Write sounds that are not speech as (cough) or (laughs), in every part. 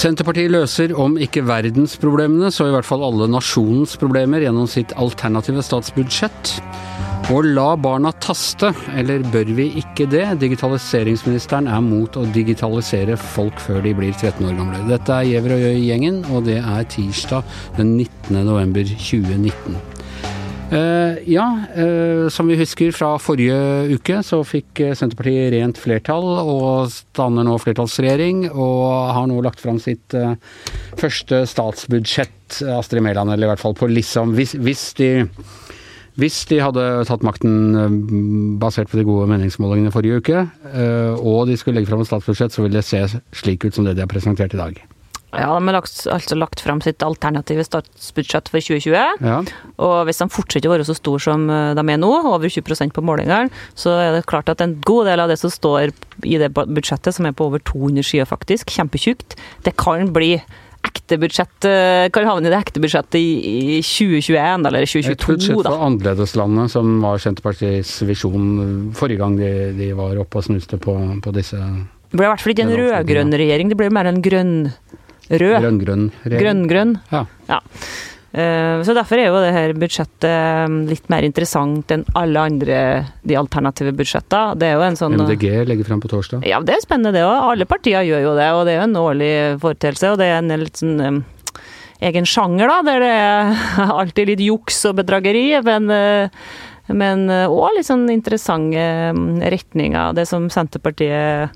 Senterpartiet løser om ikke verdensproblemene, så i hvert fall alle nasjonens problemer gjennom sitt alternative statsbudsjett. Og la barna taste, eller bør vi ikke det? Digitaliseringsministeren er mot å digitalisere folk før de blir 13 år gamle. Dette er Gjever og Gjøy-gjengen, og det er tirsdag den 19. november 2019. Uh, ja, uh, som vi husker fra forrige uke, så fikk eh, Senterpartiet rent flertall og danner nå flertallsregjering, og har nå lagt fram sitt første statsbudsjett, Astrid Mæland, eller i hvert fall på liksom hvis, hvis, de hvis de hadde tatt makten basert på de gode meningsmålingene forrige uke, og de skulle legge fram et statsbudsjett, så ville det se slik ut som det de har presentert i dag. Ja, de har lagt, altså lagt fram sitt alternative statsbudsjett for 2020. Ja. Og hvis de fortsetter å være så store som eh, de er nå, over 20% på målingene, så er det klart at en god del av det som står i det budsjettet, som er på over 200 sider faktisk, kjempetjukt, det kan bli ekte budsjett eh, kan havne i det ekte budsjettet i, 2021 eller 2022. Et budsjett for annerledeslandet, som var Senterpartiets visjon forrige gang de, de var oppe og snuste på, på disse Det ble i hvert fall ikke en rød-grønn regjering, det ble mer en grønn Rød. Grønn-grønn. Grønn-grønn. Ja. ja. Eh, så derfor er jo det her budsjettet eh, litt mer interessant enn alle andre de alternative budsjettene. Det er jo en sånn MDG legger frem på torsdag? Ja, det er spennende det òg. Alle partier gjør jo det, og det er jo en årlig foreteelse. Og det er en litt sånn um, egen sjanger, da, der det er alltid litt juks og bedrageri. Men men òg litt sånn interessante retninger. Det som Senterpartiet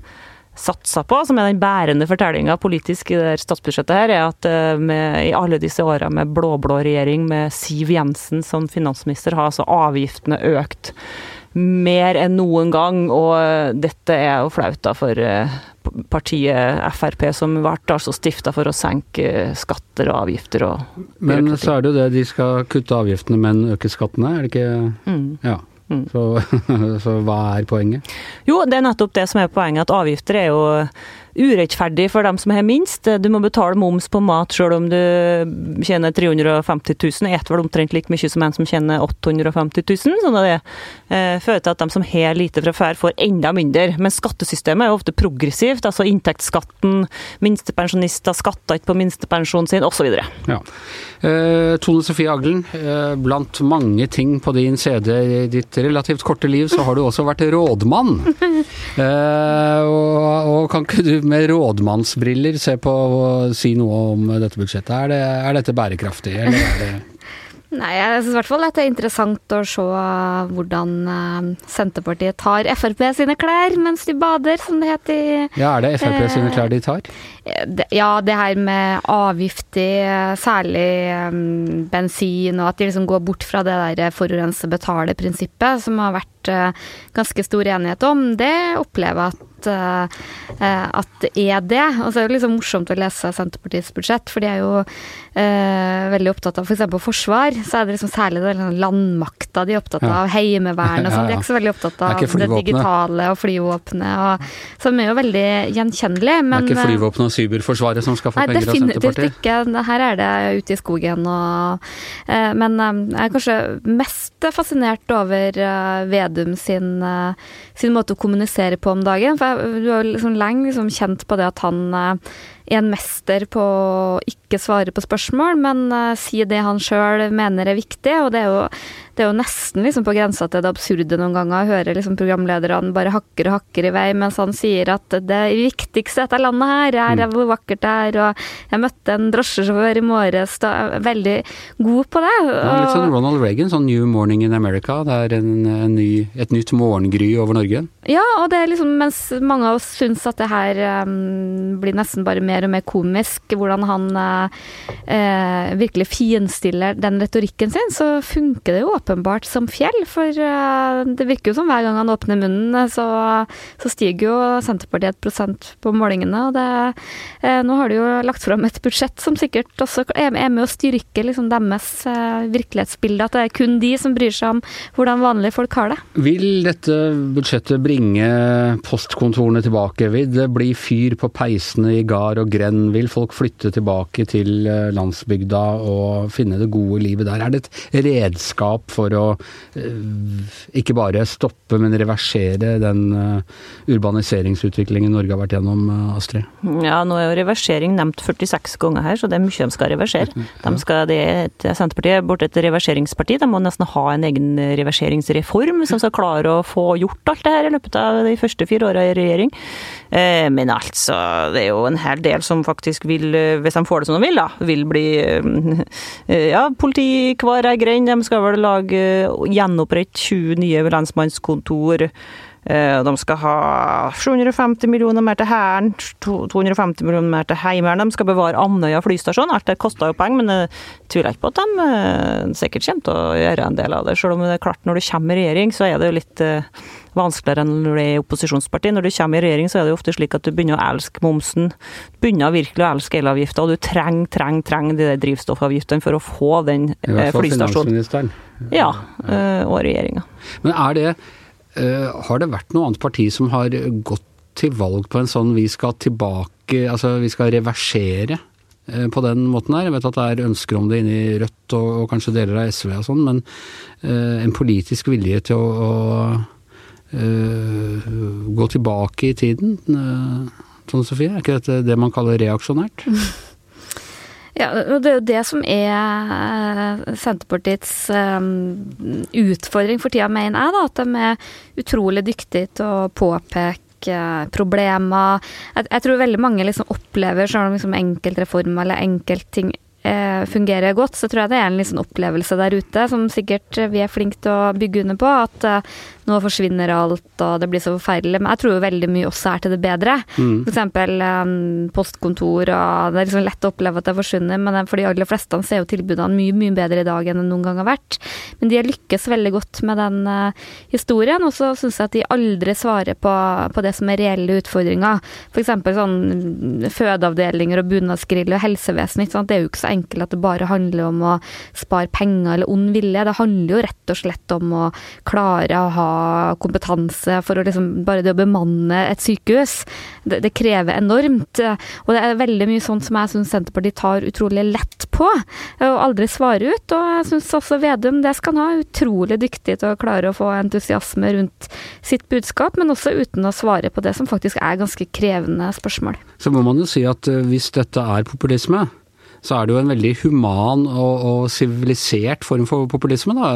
satsa på, som er den bærende fortellinga politisk i det statsbudsjettet her, er at eh, med, i alle disse åra med blå-blå regjering med Siv Jensen som finansminister, har altså avgiftene økt mer enn noen gang. Og dette er jo flaut da for eh, partiet Frp, som ble altså stifta for å senke skatter og avgifter og Men så er det jo det, de skal kutte avgiftene, men øke skattene, er det ikke? Mm. Ja. Mm. Så, (laughs) så, hva er poenget? Jo, det er nettopp det som er poenget, at avgifter er jo urettferdig for dem som har minst. Du må betale moms på mat selv om du tjener 350 000. Et vel omtrent like mye som en som tjener 850 000. Sånn at det eh, fører til at de som har lite fra før, får enda mindre. Men skattesystemet er jo ofte progressivt. Altså inntektsskatten, minstepensjonister skatter ikke på minstepensjonen sin, osv. Ja. Eh, Tone Sofie Aglen, eh, blant mange ting på din CD i ditt relativt korte liv, så har du også vært rådmann. (laughs) Eh, og, og kan ikke du med rådmannsbriller se på og si noe om dette budsjettet. Er, det, er dette bærekraftig, eller er det (laughs) Nei, jeg syns i hvert fall at det er interessant å se hvordan eh, Senterpartiet tar Frp sine klær mens de bader, som det heter. Ja, er det Frp sine klær de tar? Ja, det her med avgifter, særlig um, bensin, og at de liksom går bort fra det der forurense betale-prinsippet, som har vært uh, ganske stor enighet om, det opplever jeg at uh, at det er det. Og så er det liksom morsomt å lese Senterpartiets budsjett, for de er jo uh, veldig opptatt av f.eks. For forsvar. Så er det liksom særlig det, liksom landmakta de er opptatt av, heimevern og sånn. De er ikke så veldig opptatt av det, det digitale og flyvåpenet, som er jo veldig gjenkjennelig. Men, det er ikke flyvåpenet og cyberforsvaret som skal få nei, penger av Senterpartiet? Definitivt ikke. Her er det ute i skogen og eh, Men jeg er kanskje mest fascinert over Vedum sin, sin måte å kommunisere på om dagen. For du har liksom lenge liksom kjent på det at han eh, er en mester på å ikke svare på spørsmål, men uh, si det han sjøl mener er viktig. Og det er jo, det er jo nesten liksom på grensa til det absurde noen ganger å høre liksom programlederne bare hakker og hakker i vei, mens han sier at det viktigste dette landet her er mm. hvor vakkert det er, og jeg møtte en drosjesjåfør i morges, da er veldig god på det. Ja, litt sånn Ronald Reagan, sånn New Morning in America. Det er en, en ny, et nytt morgengry over Norge. Ja, og det er liksom mens mange av oss syns at det her um, blir nesten bare mer mer og mer komisk hvordan han uh, virkelig finstiller den retorikken sin, så funker det jo åpenbart som fjell. For eh, det virker jo som hver gang han åpner munnen, så, så stiger jo Senterpartiet et prosent på målingene. Og det, eh, nå har de jo lagt fram et budsjett som sikkert også er med å styrke liksom deres eh, virkelighetsbilde, at det er kun de som bryr seg om hvordan vanlige folk har det. Vil dette budsjettet bringe postkontorene tilbake? Vil det bli fyr på peisene i gard og grend? Vil folk flytte tilbake til eh, landsbygda og finne det gode livet der? Er det et redskap for å ikke bare stoppe, men reversere den urbaniseringsutviklingen Norge har vært gjennom, Astrid? Ja, nå er jo reversering nevnt 46 ganger her, så det er mye de skal reversere. De skal, det er Senterpartiet er borte et reverseringsparti, de må nesten ha en egen reverseringsreform som skal klare å få gjort alt det her i løpet av de første fire åra i regjering. Men altså, det er jo en hel del som faktisk vil, hvis de får det som de vil, da, vil bli (laughs) ja, politi hver ei grend. De skal vel lage gjenopprette 20 nye lensmannskontor. De skal ha 750 millioner mer til Hæren, 250 millioner mer til Heimevernet. De skal bevare Andøya flystasjon. Alt det koster jo penger, men jeg tviler ikke på at de sikkert kommer til å gjøre en del av det. Selv om det er klart, når du kommer i regjering, så er det jo litt vanskeligere enn når du er opposisjonsparti. Når du kommer i regjering, så er det jo ofte slik at du begynner å elske momsen. Begynner virkelig å elske elavgifta, og du trenger, trenger, trenger de drivstoffavgiftene for å få den flystasjonen. I hvert fall finansministeren Ja, og regjeringa. Men er det har det vært noe annet parti som har gått til valg på en sånn vi skal tilbake, altså vi skal reversere uh, på den måten her? Jeg vet at det er ønsker om det inni Rødt og, og kanskje deler av SV og sånn, men uh, en politisk vilje til å, å gå tilbake i tiden, Tone Sofie, er ikke dette det man kaller reaksjonært? (laughs) Ja, og det er jo det som er Senterpartiets um, utfordring for tida, mener jeg. da, At de er utrolig dyktige til å påpeke problemer. Jeg, jeg tror veldig mange liksom opplever sånn liksom enkeltreformer eller enkeltting eh, fungerer godt, så tror jeg det er en liksom opplevelse der ute som sikkert vi er flinke til å bygge under på. At uh, nå forsvinner alt, og det blir så forferdelig. Men jeg tror jo veldig mye også er til det bedre. Mm. Eksempel um, postkontor, og det er liksom lett å oppleve at det forsvinner, men for de aller fleste så er jo tilbudene mye, mye bedre i dag enn det noen gang har vært. Men de har lykkes veldig godt med den uh, historien, og så syns jeg at de aldri svarer på, på det som er reelle utfordringer. F.eks. sånn fødeavdelinger og bunadsgrill og helsevesen. Det er jo ikke så enkelt at det bare handler om å spare penger eller ond vilje. Det handler jo rett og slett om å klare å ha kompetanse for å liksom Bare det å bemanne et sykehus, det, det krever enormt. Og det er veldig mye sånt som jeg syns Senterpartiet tar utrolig lett på, og aldri svarer ut. Og jeg syns også Vedum det skal han ha, utrolig dyktig til å klare å få entusiasme rundt sitt budskap, men også uten å svare på det som faktisk er ganske krevende spørsmål. Så må man jo si at eh, hvis dette er populisme, så er det jo en veldig human og sivilisert form for populisme. Da.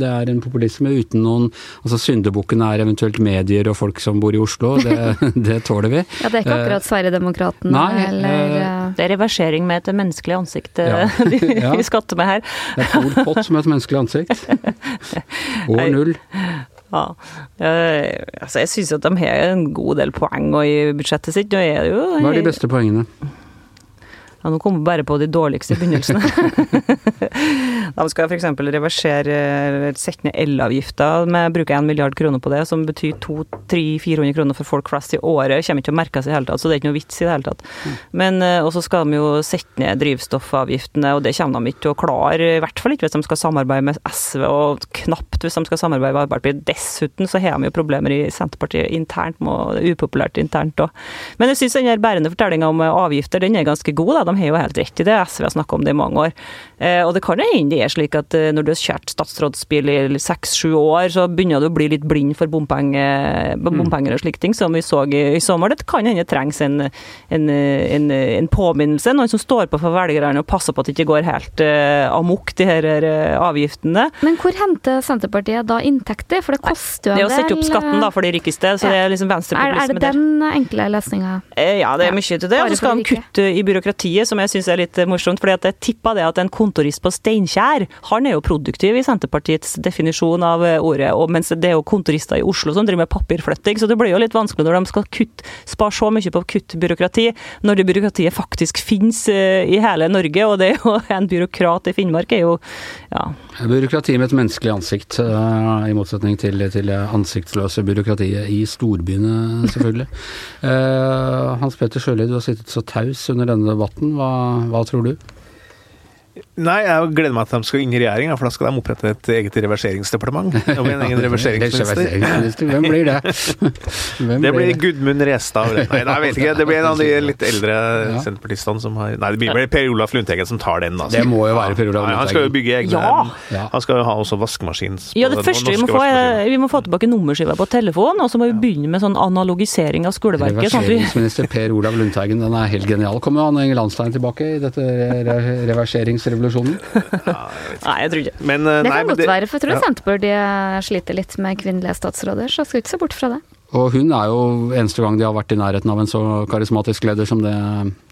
Det er en populisme uten noen Altså syndebukken er eventuelt medier og folk som bor i Oslo, det, (laughs) det tåler vi. Ja, det er ikke akkurat Sverigedemokraten eller uh, Det er reversering med et menneskelig ansikt ja. (laughs) de, ja. vi skatter med her. Det er Pol Pott som et menneskelig ansikt. (laughs) År null. Ja. altså jeg syns at de har en god del poeng i budsjettet sitt. Er jo, Hva er de beste poengene? Ja, nå kommer vi bare på de dårligste i begynnelsen. (laughs) de skal f.eks. reversere eller sette ned elavgifta med bruke 1 milliard kroner på det, som betyr 200-400 kroner for folk flest i året. Kommer ikke til å merkes i det hele tatt, så det er ikke noe vits i det hele tatt. Men også Og så skal de jo sette ned drivstoffavgiftene, og det kommer de ikke til å klare. I hvert fall ikke hvis de skal samarbeide med SV, og knapt hvis de skal samarbeide med Arbeiderpartiet. Dessuten så har de jo problemer i Senterpartiet internt, det er upopulært internt òg. Men jeg syns den bærende fortellinga om avgifter, den er ganske god. da de har jo helt rett i det. SV har snakka om det i mange år. Eh, og det kan hende det er slik at eh, når du har kjørt statsrådsbil i seks-sju år, så begynner du å bli litt blind for bompenger, mm. bompenger og slike ting, som vi så i, i sommer. Det kan hende det trengs en, en, en, en, påminnelse, noen som står på for velgerne og passer på at det ikke går helt uh, amok, de her avgiftene. Men hvor henter Senterpartiet da inntekter? For det koster jo en del Det er å sette opp skatten da for de rikeste, så ja. det er liksom venstrepopulisme der. Er, det den enkle løsninga? Ja, det er mye til det. Og så skal de kutte i byråkratiet som jeg syns er litt morsomt. fordi at jeg tippa det at en kontorist på Steinkjer, han er jo produktiv i Senterpartiets definisjon av eh, ordet, og mens det er jo kontorister i Oslo som driver med papirflytting, så det blir jo litt vanskelig når de skal kutte, spare så mye på å kutte byråkrati, når det byråkratiet faktisk finnes eh, i hele Norge, og det er jo (laughs) en byråkrat i Finnmark er jo ja. Byråkrati med et menneskelig ansikt, eh, i motsetning til, til ansiktsløse byråkratiet i storbyene, selvfølgelig. (laughs) Hans Petter Sjøli, du har sittet så taus under denne debatten. Hva, hva tror du? Nei, jeg gleder meg til de skal inn i regjering, for da skal de opprette et eget reverseringsdepartement. (laughs) Og en egen reverseringsminister. Hvem blir det? (laughs) Hvem Det blir? Gudmund Restad. Nei, jeg vet ikke. Det blir en av de litt eldre Ja. senterpartistene som har Nei, det blir vel Per Olaf Lundteigen som tar den, altså. Det må jo være Per Olaf Ja, Han skal jo bygge egne Ja. Han skal jo ha også vaskemaskin. Ja, det første vi må få, er vi må få tilbake nummerskiva på telefonen, og så må vi begynne med sånn analogisering av skoleverket. Sånn Reverseringsminister Per Olav Lundteigen, den er helt genial. Kommer jo han Inge Landstein tilbake i dette re reverseringsrevolusjonen? Nei, jeg tror ikke. Men, uh, Det nei, kan men godt være, for jeg tror ja. Senterpartiet sliter litt med kvinnelige statsråder, så jeg skal ikke se bort fra det. Og hun er jo eneste gang de har vært i nærheten av en så karismatisk leder som det,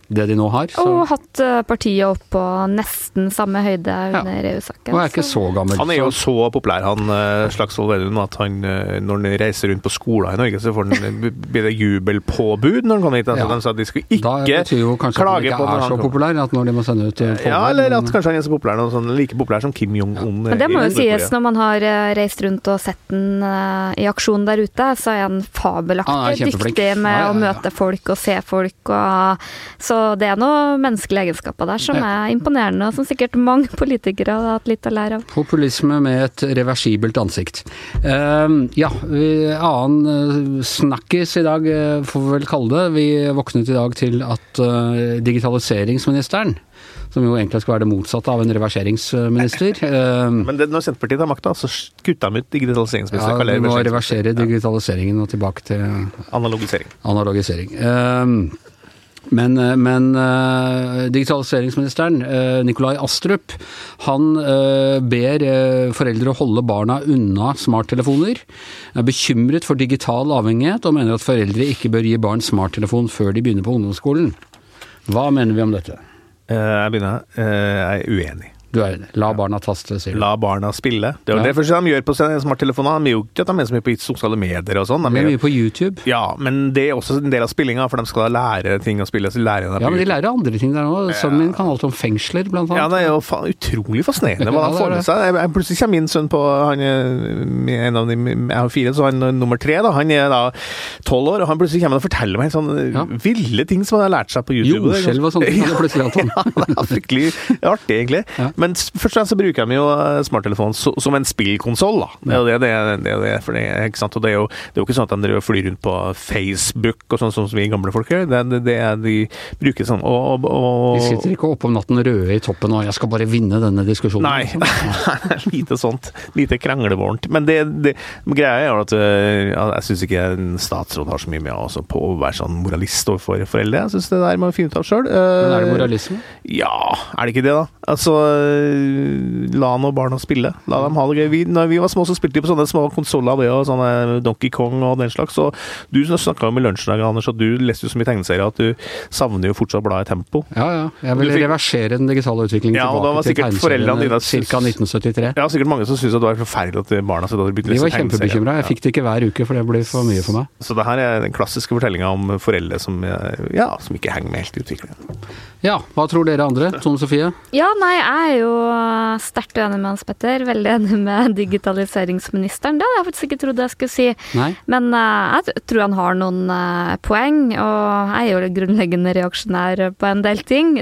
det de nå har. Så. Og hatt eh, partiet opp på nesten samme høyde under EU-saken. Og er ikke så gammel. Han er jo så- populær, han eh, Slagsvold Vedum, at han, eh, når han reiser rundt på skoler i Norge, så får han, blir det jubelpåbud når han kommer hit. Altså, Ja. De sa at de skulle Da betyr jo kanskje at han ikke er så populær at når de må sende ut påbud, Ja, eller at kanskje han er så populær, noe sånn, like populær som Kim Jong-un. Men det må jo sies, når man har reist rundt og sett den i aksjon der ute, så er han Han er fabelaktig kjempeflink. dyktig med Ja, ja, å møte folk og se folk. Og, så det er noen menneskelige egenskaper der som Ja. er imponerende, og som sikkert mange politikere har hatt litt å lære av. Populisme med et reversibelt ansikt. Uh, ja, vi, annen uh, snakkis i dag, eh, får vi vel kalle det. Vi våknet i dag til at uh, digitaliseringsministeren, som jo egentlig skal være det motsatte av en reverseringsminister (laughs) eh, Men det, når Senterpartiet tar makta, så kutter de ut digitaliseringsminister. ja, vi må reversere digitaliseringen og tilbake til Analogisering. analogisering. Eh, Men, eh, men eh, digitaliseringsministeren, eh, Nikolai Astrup, han ber foreldre å holde barna unna smarttelefoner. Er bekymret for digital avhengighet og mener at foreldre ikke bør gi barn smarttelefon før de begynner på ungdomsskolen. Hva mener vi om dette? Jeg begynner. Jeg er uenig. Du er enig? La barna taste, sier du. La barna spille. Det er jo Ja. det første de gjør på sine smarttelefoner. De jo ikke at de er så mye på sosiale medier og sånn. De, De er mye på YouTube. ja, men det er også en del av spillinga, for de skal lære ting å spille. Så lærer de Ja, men de lærer andre ting der òg. Sønnen min kan alt om fengsler, blant annet. Ja, det er jo fa utrolig fascinerende (laughs) hva Ja, han får med seg. Jeg, jeg, plutselig kommer min sønn på han er en av de, Jeg har fire, så han er nummer tre. da, Han er da tolv år, og han plutselig kommer og forteller meg sånne Ja. ville ting som han har lært seg på YouTube. Jordskjelv og sånne ting. (laughs) (laughs) Ja, det er fryktelig artig, egentlig. Ja. Men først og fremst så bruker de jo eh, smarttelefonen som en spillkonsoll, da. Det er det det er. Det er, det, for det, er- ikke sant? Og det er jo det er jo ikke sånn at de flyr rundt på Facebook og sånn som vi gamle folk gjør. Det, det, det er de bruker sånn og, og, og De sitter ikke oppe om natten røde i toppen og 'jeg skal bare vinne denne diskusjonen'. Nei, (laughs) lite sånt. Lite kranglevårent. Men det, det greia er jo at ja, jeg syns ikke en statsråd har så mye med også på å være sånn moralist overfor foreldre. Jeg syns det der må vi finne ut av sjøl. Men er det moralisme? Ja, er det ikke det, da? Altså, la nå barna spille. La dem ha det gøy. Vi, når vi var små, så spilte de på sånne små konsoller, og sånne Donkey Kong og den slags. Og du snakka jo med lunsjen Anders, at du leste jo så mye tegneserier at du savner jo fortsatt bladet Tempo. Ja, ja. Jeg vil fikk- reversere den digitale utviklingen Ja, og da var tilbake til tegneseriene ca. 1973. Ja, sikkert mange som syntes det var forferdelig at barna sitt hadde begynt å De var tegneserier. kjempebekymra. Jeg fikk det ikke hver uke, for det ble for mye for meg. Så det her er den klassiske fortellinga om foreldre som, eh, ja, som ikke henger med helt i utviklingen. Ja, hva tror dere andre? Tone Sofie? Ja, nei, jeg er jo sterkt uenig med Hans Petter. Veldig enig med digitaliseringsministeren. Det hadde jeg faktisk ikke trodd jeg skulle si. Nei? Men uh, jeg tror han har noen uh, poeng, og jeg er jo grunnleggende reaksjonær på en del ting.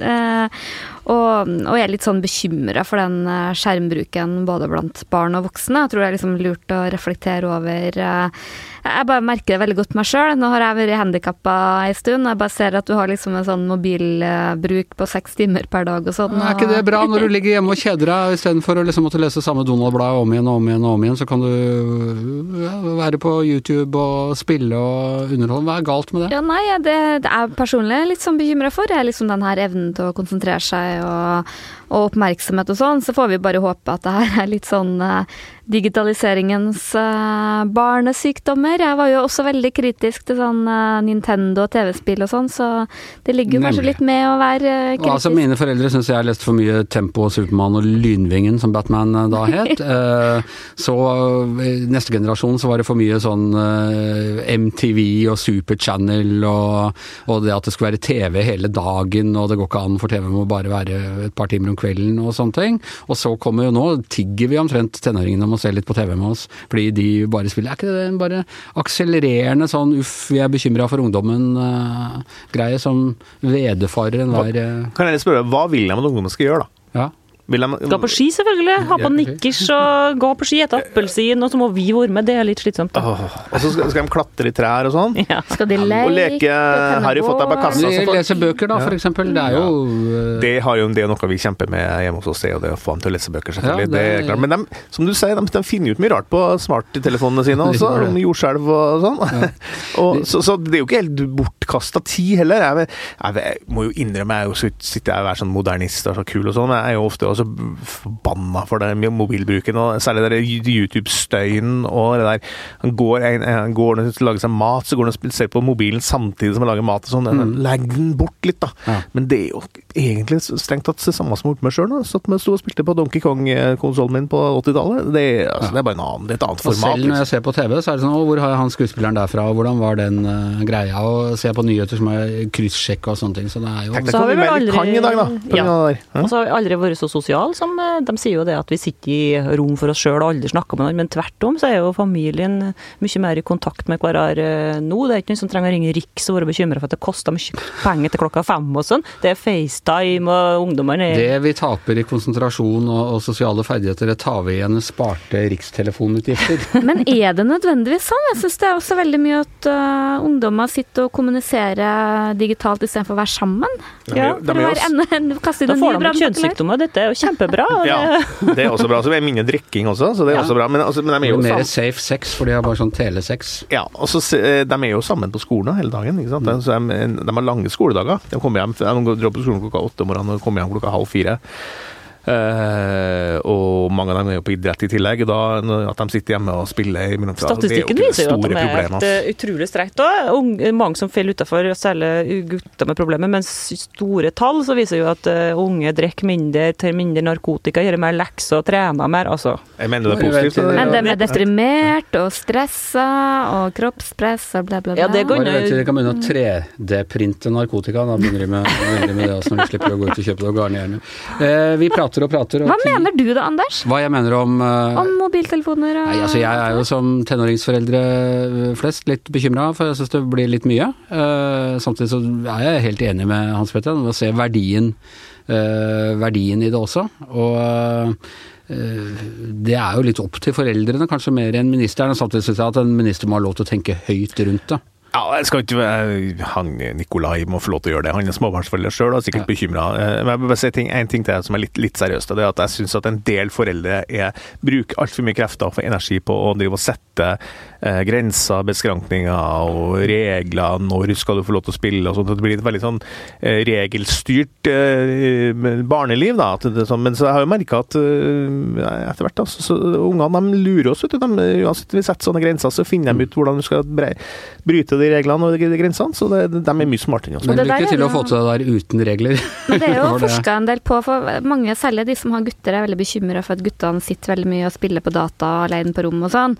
Eh, og, og jeg er litt sånn bekymra for den eh, skjermbruken både blant barn og voksne. Jeg tror det er liksom lurt å reflektere over eh, Jeg bare merker det veldig godt meg sjøl. Nå har jeg vært handikappa ei stund, og jeg bare ser at du har liksom en sånn mobilbruk på seks timer per dag og sånn. Er ikke det bra når du ligger hjemme og kjeder deg, istedenfor å liksom måtte lese samme Donald-bladet om igjen og om igjen og om igjen, så kan du ja, være på YouTube og spille og underholde. Hva er galt med det? Ja, nei, det, det er personlig litt sånn bekymra for. er liksom den her evnen til å konsentrere seg og, og oppmerksomhet og sånn. Så får vi bare håpe at det her er litt sånn eh, digitaliseringens eh, barnesykdommer. Jeg var jo også veldig kritisk til sånn eh, Nintendo og TV-spill og sånn, så det ligger jo kanskje litt med å være kritisk. Og Altså, mine foreldre syns jeg har lest for mye Tempo og Supermann og Lynvingen, som Batman eh, da het. (laughs) Eh, så neste generasjon så var det for mye sånn eh, MTV og Super Channel og, og det at det skulle være TV hele dagen, og det går ikke an for TV må bare være et par timer om kvelden og sånne ting. Og så kommer jo nå, tigger vi omtrent tenåringene om å se litt på TV med oss, fordi de bare spiller. Er ikke det en bare akselererende sånn uff, vi er bekymra for ungdommen-greie som vederfarer enhver uh... Kan jeg spørre, Hva vil jeg at ungdommen skal gjøre, da? Skal på ski, selvfølgelig. Ha på Ja, nikkers og gå på ski, ete appelsin, og så må vi være med. Det er litt slitsomt. Oh, og så skal, skal de klatre i trær og sånn. Ja. Skal de Og leke? leke tenne Harry fått deg på kassa. Leser bøker, da, for eksempel. Det er jo eh, Det, har jo, det er jo noe vi kjemper med hjemme hos oss, det det å få dem til å lese bøker. selvfølgelig. Ja, det... det- er klart. Men de, som du sier, de, de finner ut mye rart på smarttelefonene sine (laughs) også, om jordskjelv og sånn. (laughs) og, så, så det er jo ikke helt bortkasta tid heller. Jeg, jeg, jeg må jo innrømme, jeg er jo så, sitter jeg og er sånn modernist og så kul og sånn, men jeg er jo ofte også forbanna for det med mobilbruken, og særlig den YouTube-støyen og det der. Han går, en, han går og lager seg mat, så går han og ser på mobilen samtidig som han lager mat og sånn. Legg den bort litt, da. Ja. Men det er jo egentlig strengt tatt det samme som jeg har gjort meg sjøl. Satt med sto og spilte på Donkey Kong-konsollen min på 80-tallet. Det, er- ja. det er bare en annen, det er et annet Og format. selv når jeg Liksom. ser på TV, så er det sånn Å, hvor har jeg han skuespilleren derfra, og hvordan var den uh, greia? Og ser på nyheter som er kryssjekka og sånne ting, så det er jo Tenk deg Så har hvor vi mye vel aldri, kan i dag, da. Ja. det. Og så har vi aldri vært så sosiale som eh, De sier jo det at vi sitter i rom for oss sjøl og aldri snakker med noen, men tvert om så er jo familien mye mer i kontakt med hverandre nå. Det er ikke noen som trenger å ringe Riks og være bekymra for at det koster mye penger til klokka fem og sånn. Det er FaceTime, og ungdommene er Det vi taper i konsentrasjon og, og sosiale ferdigheter, det tar vi igjen i sparte rikstelefonutgifter. (laughs) (laughs) Men er det nødvendigvis sånn? Jeg syns det er også veldig mye at uh, ungdommer sitter og kommuniserer digitalt istedenfor å være sammen. Ja, For er en, Da får de kjønnssykdommer. Dette er jo kjempebra. og (laughs) Ja, det- er også bra. Så det er mindre drikking også, så det er Ja. også bra. Men, altså, men de er jo Mer safe sex, for de har bare sånn telesex. Ja, og så, de er jo sammen på skolen hele dagen. ikke sant? Så de, de har lange skoledager. De kommer hjem, de går- drar på skolen klokka åtte om morgenen og kommer hjem klokka halv fire. Eh, og mange av dem er jo på idrett i tillegg. Da, at de sitter hjemme og spiller i mellomtida. Statistikken det er jo viser jo at de er problem, et eh, utrolig strekt. òg. Mange som faller utafor, særlig gutter med problemer. Mens store tall så viser jo at uh, unge drikker mindre, tar mindre narkotika, gjør mer lekser og trener mer. Altså. Jeg mener det er positivt. det- Men de er deprimert og stressa og kroppspress og bla, bla, bla. Ja, det går Bare vent de kan begynne å 3D-printe narkotika. Da begynner de med, begynner de med det også, når de slipper å gå ut og kjøpe det og garnere. Eh, vi prater og prater. Og Hva mener du da, Anders? Hva jeg mener om uh, Om mobiltelefoner og Nei, altså Jeg er jo som tenåringsforeldre flest litt bekymra, for jeg syns det blir litt mye. Uh, samtidig så er jeg helt enig med Hans Petter om å se verdien, uh, verdien i det også. Og eh, det er jo litt opp til foreldrene, kanskje mer enn ministeren. Samtidig syns jeg at en minister må ha lov til å tenke høyt rundt det. Ja, jeg skal ikke Han Nikolai må få lov til å gjøre det. Han er småbarnsforelder sjøl og er sikkert Ja. bekymra. Men jeg vil bare si ting, en ting til som er litt, litt seriøst. Det er at jeg syns at en del foreldre er, bruker altfor mye krefter og energi på å drive og sette eh, grenser, beskrankninger og regler. Når skal du få lov til å spille og sånt. Det blir et veldig sånn eh, regelstyrt eh, barneliv. da. Sånn, men så jeg har jo merka at etter hvert altså, så, ungene de lurer oss. vet du. De, uansett vi setter sånne grenser, så finner de ut hvordan du skal bryte de reglene og de, grensene. Så det, de er mye smartere enn oss. Men lykke til å få til det der uten regler. Men det er jo (laughs) For forska en del på, for mange, særlig de som har gutter, er veldig bekymra for at guttene sitter veldig mye og spiller på data alene på rom og sånn.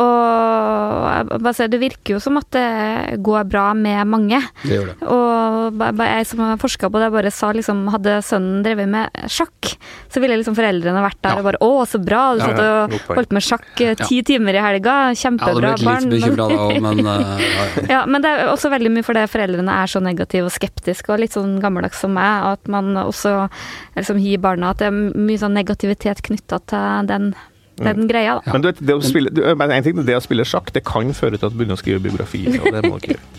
Og jeg det virker jo som at det går bra med mange. Det gjør det. Og jeg som har forska på det, bare sa liksom Hadde sønnen drevet med sjakk, så ville liksom foreldrene vært der Ja. og bare Å, så bra! Du Ja, satt og holdt med sjakk eh, ti timer i helga. Jeg hadde Kjempebra blitt barn. litt men- bekymra da òg, men (laughs) eh, ja, men det er også veldig mye fordi foreldrene er så negative og skeptiske og litt sånn gammeldags som meg, at man også liksom gir barna at det er mye sånn negativitet knytta til den, den greia. Da. Men du vet, det å spille, du, men en ting, det å spille sjakk det kan føre til at du begynner å skrive biografi. og det må du ikke gjøre. (laughs)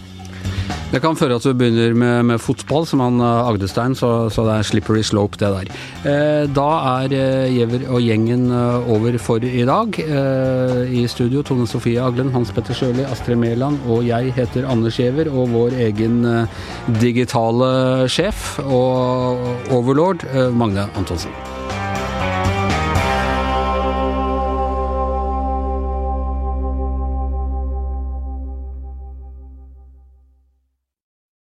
Det kan føre at du begynner med, med fotball, som han eh, Agdestein, så, så det er slippery slope, det der. Eh, da er eh, Giæver og gjengen eh, over for i dag. Eh, I studio Tone Sofie Aglen, Hans Petter Sjøli, Astrid Mæland og jeg heter Anders Giæver. Og vår egen eh, digitale sjef og overlord, eh, Magne Antonsen.